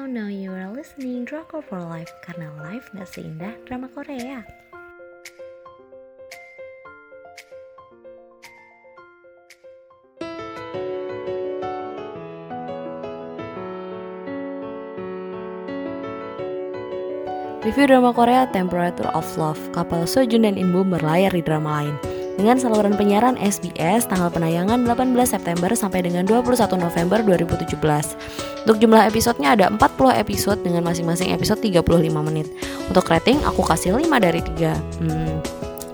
Now, now you are listening Drakor for Life karena life gak seindah drama Korea. Review drama Korea Temperature of Love Kapal Sojun dan Inbum berlayar di drama lain dengan saluran penyiaran SBS tanggal penayangan 18 September sampai dengan 21 November 2017. Untuk jumlah episodenya ada 40 episode dengan masing-masing episode 35 menit. Untuk rating aku kasih 5 dari 3. Hmm,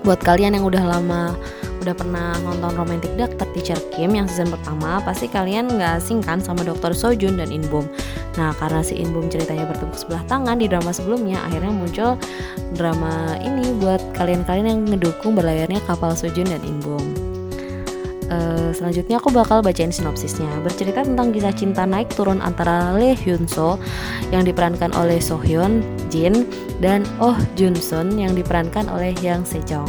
buat kalian yang udah lama udah pernah nonton Romantic Doctor Teacher Kim yang season pertama, pasti kalian nggak asing kan sama Dr. Sojun dan Inbom. Nah, karena si Inbom ceritanya bertepuk sebelah tangan di drama sebelumnya, akhirnya muncul drama ini buat kalian-kalian yang ngedukung berlayarnya kapal Sojun dan Inbom. Uh, selanjutnya aku bakal bacain sinopsisnya Bercerita tentang kisah cinta naik turun antara Lee Hyun So Yang diperankan oleh So Hyun, Jin Dan Oh Jun Sun yang diperankan oleh Yang Sejong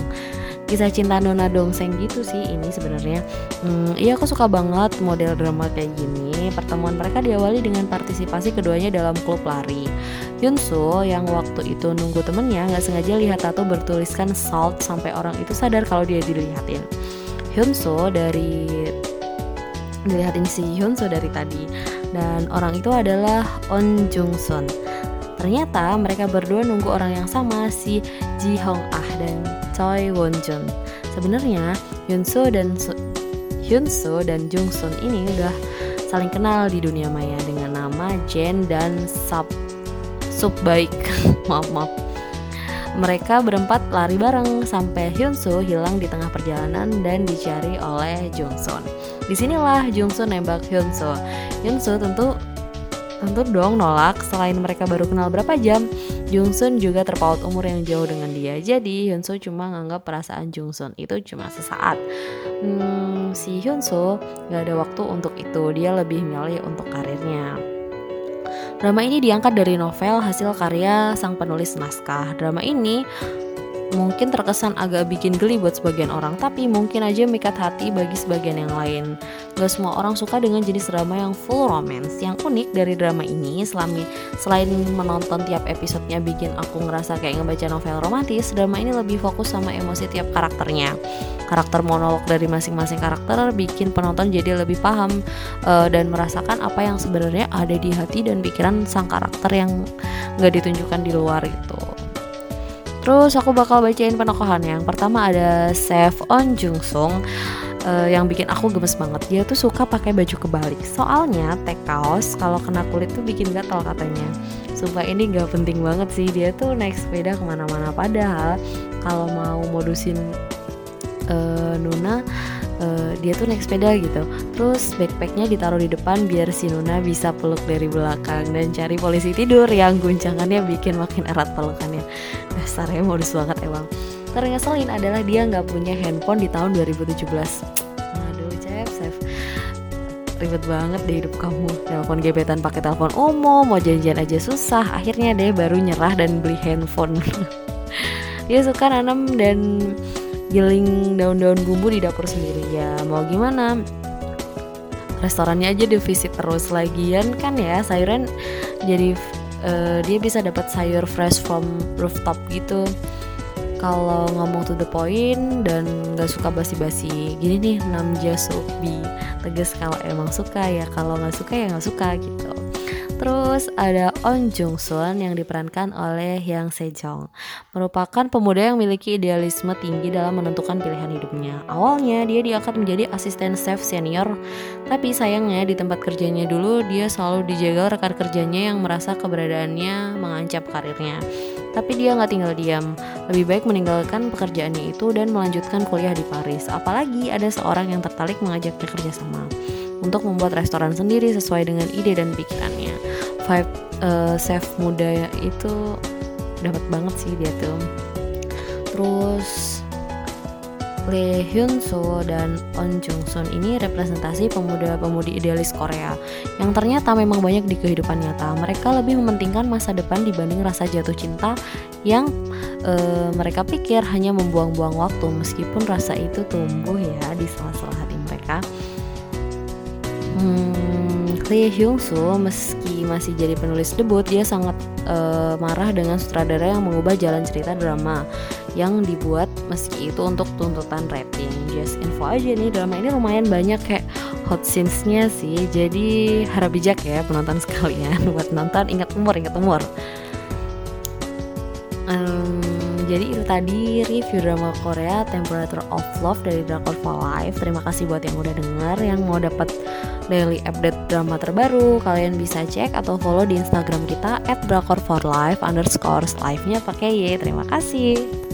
kisah cinta Nona Dongseng gitu sih ini sebenarnya. Hmm, iya aku suka banget model drama kayak gini. Pertemuan mereka diawali dengan partisipasi keduanya dalam klub lari. Yunso yang waktu itu nunggu temennya nggak sengaja lihat tato bertuliskan salt sampai orang itu sadar kalau dia dilihatin. Hyunso dari dilihatin si Hyunso dari tadi dan orang itu adalah On Jung Sun. Ternyata mereka berdua nunggu orang yang sama si Ji Hong Ah dan Choi Won Jun. Sebenarnya Hyunso dan Su dan Jung Sun ini udah saling kenal di dunia maya dengan nama Jen dan Sub Sub Baik. maaf maaf. Mereka berempat lari bareng sampai Hyunso hilang di tengah perjalanan dan dicari oleh Jung Sun. Di sinilah Jung Sun nembak Hyunso. Hyunso tentu tentu dong nolak selain mereka baru kenal berapa jam. Jungsun juga terpaut umur yang jauh dengan dia. Jadi Hyunso cuma nganggap perasaan Jungsun itu cuma sesaat. Hmm, si Hyunso gak ada waktu untuk itu. Dia lebih milih untuk karirnya. Drama ini diangkat dari novel hasil karya sang penulis naskah. Drama ini mungkin terkesan agak bikin geli buat sebagian orang, tapi mungkin aja mikat hati bagi sebagian yang lain. Gak semua orang suka dengan jenis drama yang full romance. Yang unik dari drama ini, selami, selain menonton tiap episodenya bikin aku ngerasa kayak ngebaca novel romantis, drama ini lebih fokus sama emosi tiap karakternya. Karakter monolog dari masing-masing karakter bikin penonton jadi lebih paham uh, dan merasakan apa yang sebenarnya ada di hati dan pikiran sang karakter yang gak ditunjukkan di luar itu. Terus aku bakal bacain penokohannya. Yang pertama ada Sef On Jung Sung uh, yang bikin aku gemes banget. Dia tuh suka pakai baju kebalik. Soalnya tag kaos kalau kena kulit tuh bikin gatal katanya. Sumpah ini gak penting banget sih. Dia tuh naik sepeda ke mana-mana. Padahal kalau mau modusin uh, Nuna uh, dia tuh naik sepeda gitu. Terus backpacknya ditaruh di depan biar si Nuna bisa peluk dari belakang dan cari polisi tidur yang guncangannya bikin makin erat pelukannya. Dasarnya modus banget emang. Terngeselin adalah dia nggak punya handphone di tahun 2017 aduh Chef Chef ribet banget deh hidup kamu. Telepon gebetan pakai telepon umum mau janjian aja susah. Akhirnya deh baru nyerah dan beli handphone. Dia suka nanam dan giling daun-daun bumbu di dapur sendiri. Ya mau gimana? Restorannya aja defisit terus lagian kan ya sayuran jadi uh, dia bisa dapat sayur fresh from rooftop gitu. Kalau ngomong to the point dan gak suka basi-basi gini nih Namja Sobi. Tegas kalau emang suka ya kalau nggak suka ya nggak suka gitu Terus ada On Jung Sun yang diperankan oleh Yang Sejong Merupakan pemuda yang memiliki idealisme tinggi dalam menentukan pilihan hidupnya Awalnya dia diangkat menjadi asisten chef senior Tapi sayangnya di tempat kerjanya dulu dia selalu dijaga rekan kerjanya yang merasa keberadaannya mengancam karirnya tapi dia nggak tinggal diam. Lebih baik meninggalkan pekerjaannya itu dan melanjutkan kuliah di Paris. Apalagi ada seorang yang tertarik mengajaknya kerjasama untuk membuat restoran sendiri sesuai dengan ide dan pikirannya. Vibe uh, chef muda itu dapat banget sih dia tuh. Terus Lee Hyun Soo dan On Jung Sun ini representasi pemuda-pemudi idealis Korea yang ternyata memang banyak di kehidupan nyata. Mereka lebih mementingkan masa depan dibanding rasa jatuh cinta yang uh, mereka pikir hanya membuang-buang waktu meskipun rasa itu tumbuh ya di sela-sela hati mereka. Hmm, Lee Hyung Soo meski masih jadi penulis debut dia sangat uh, marah dengan sutradara yang mengubah jalan cerita drama yang dibuat meski itu untuk tuntutan rating. Just info aja nih drama ini lumayan banyak kayak hot scenes-nya sih. Jadi harap bijak ya penonton sekalian buat nonton ingat umur ingat umur. Um, jadi itu tadi review drama Korea Temperature of Love dari Drakor for Life. Terima kasih buat yang udah denger, yang mau dapat daily update drama terbaru, kalian bisa cek atau follow di Instagram kita at Drakor for Life underscore live-nya pakai Y. Terima kasih.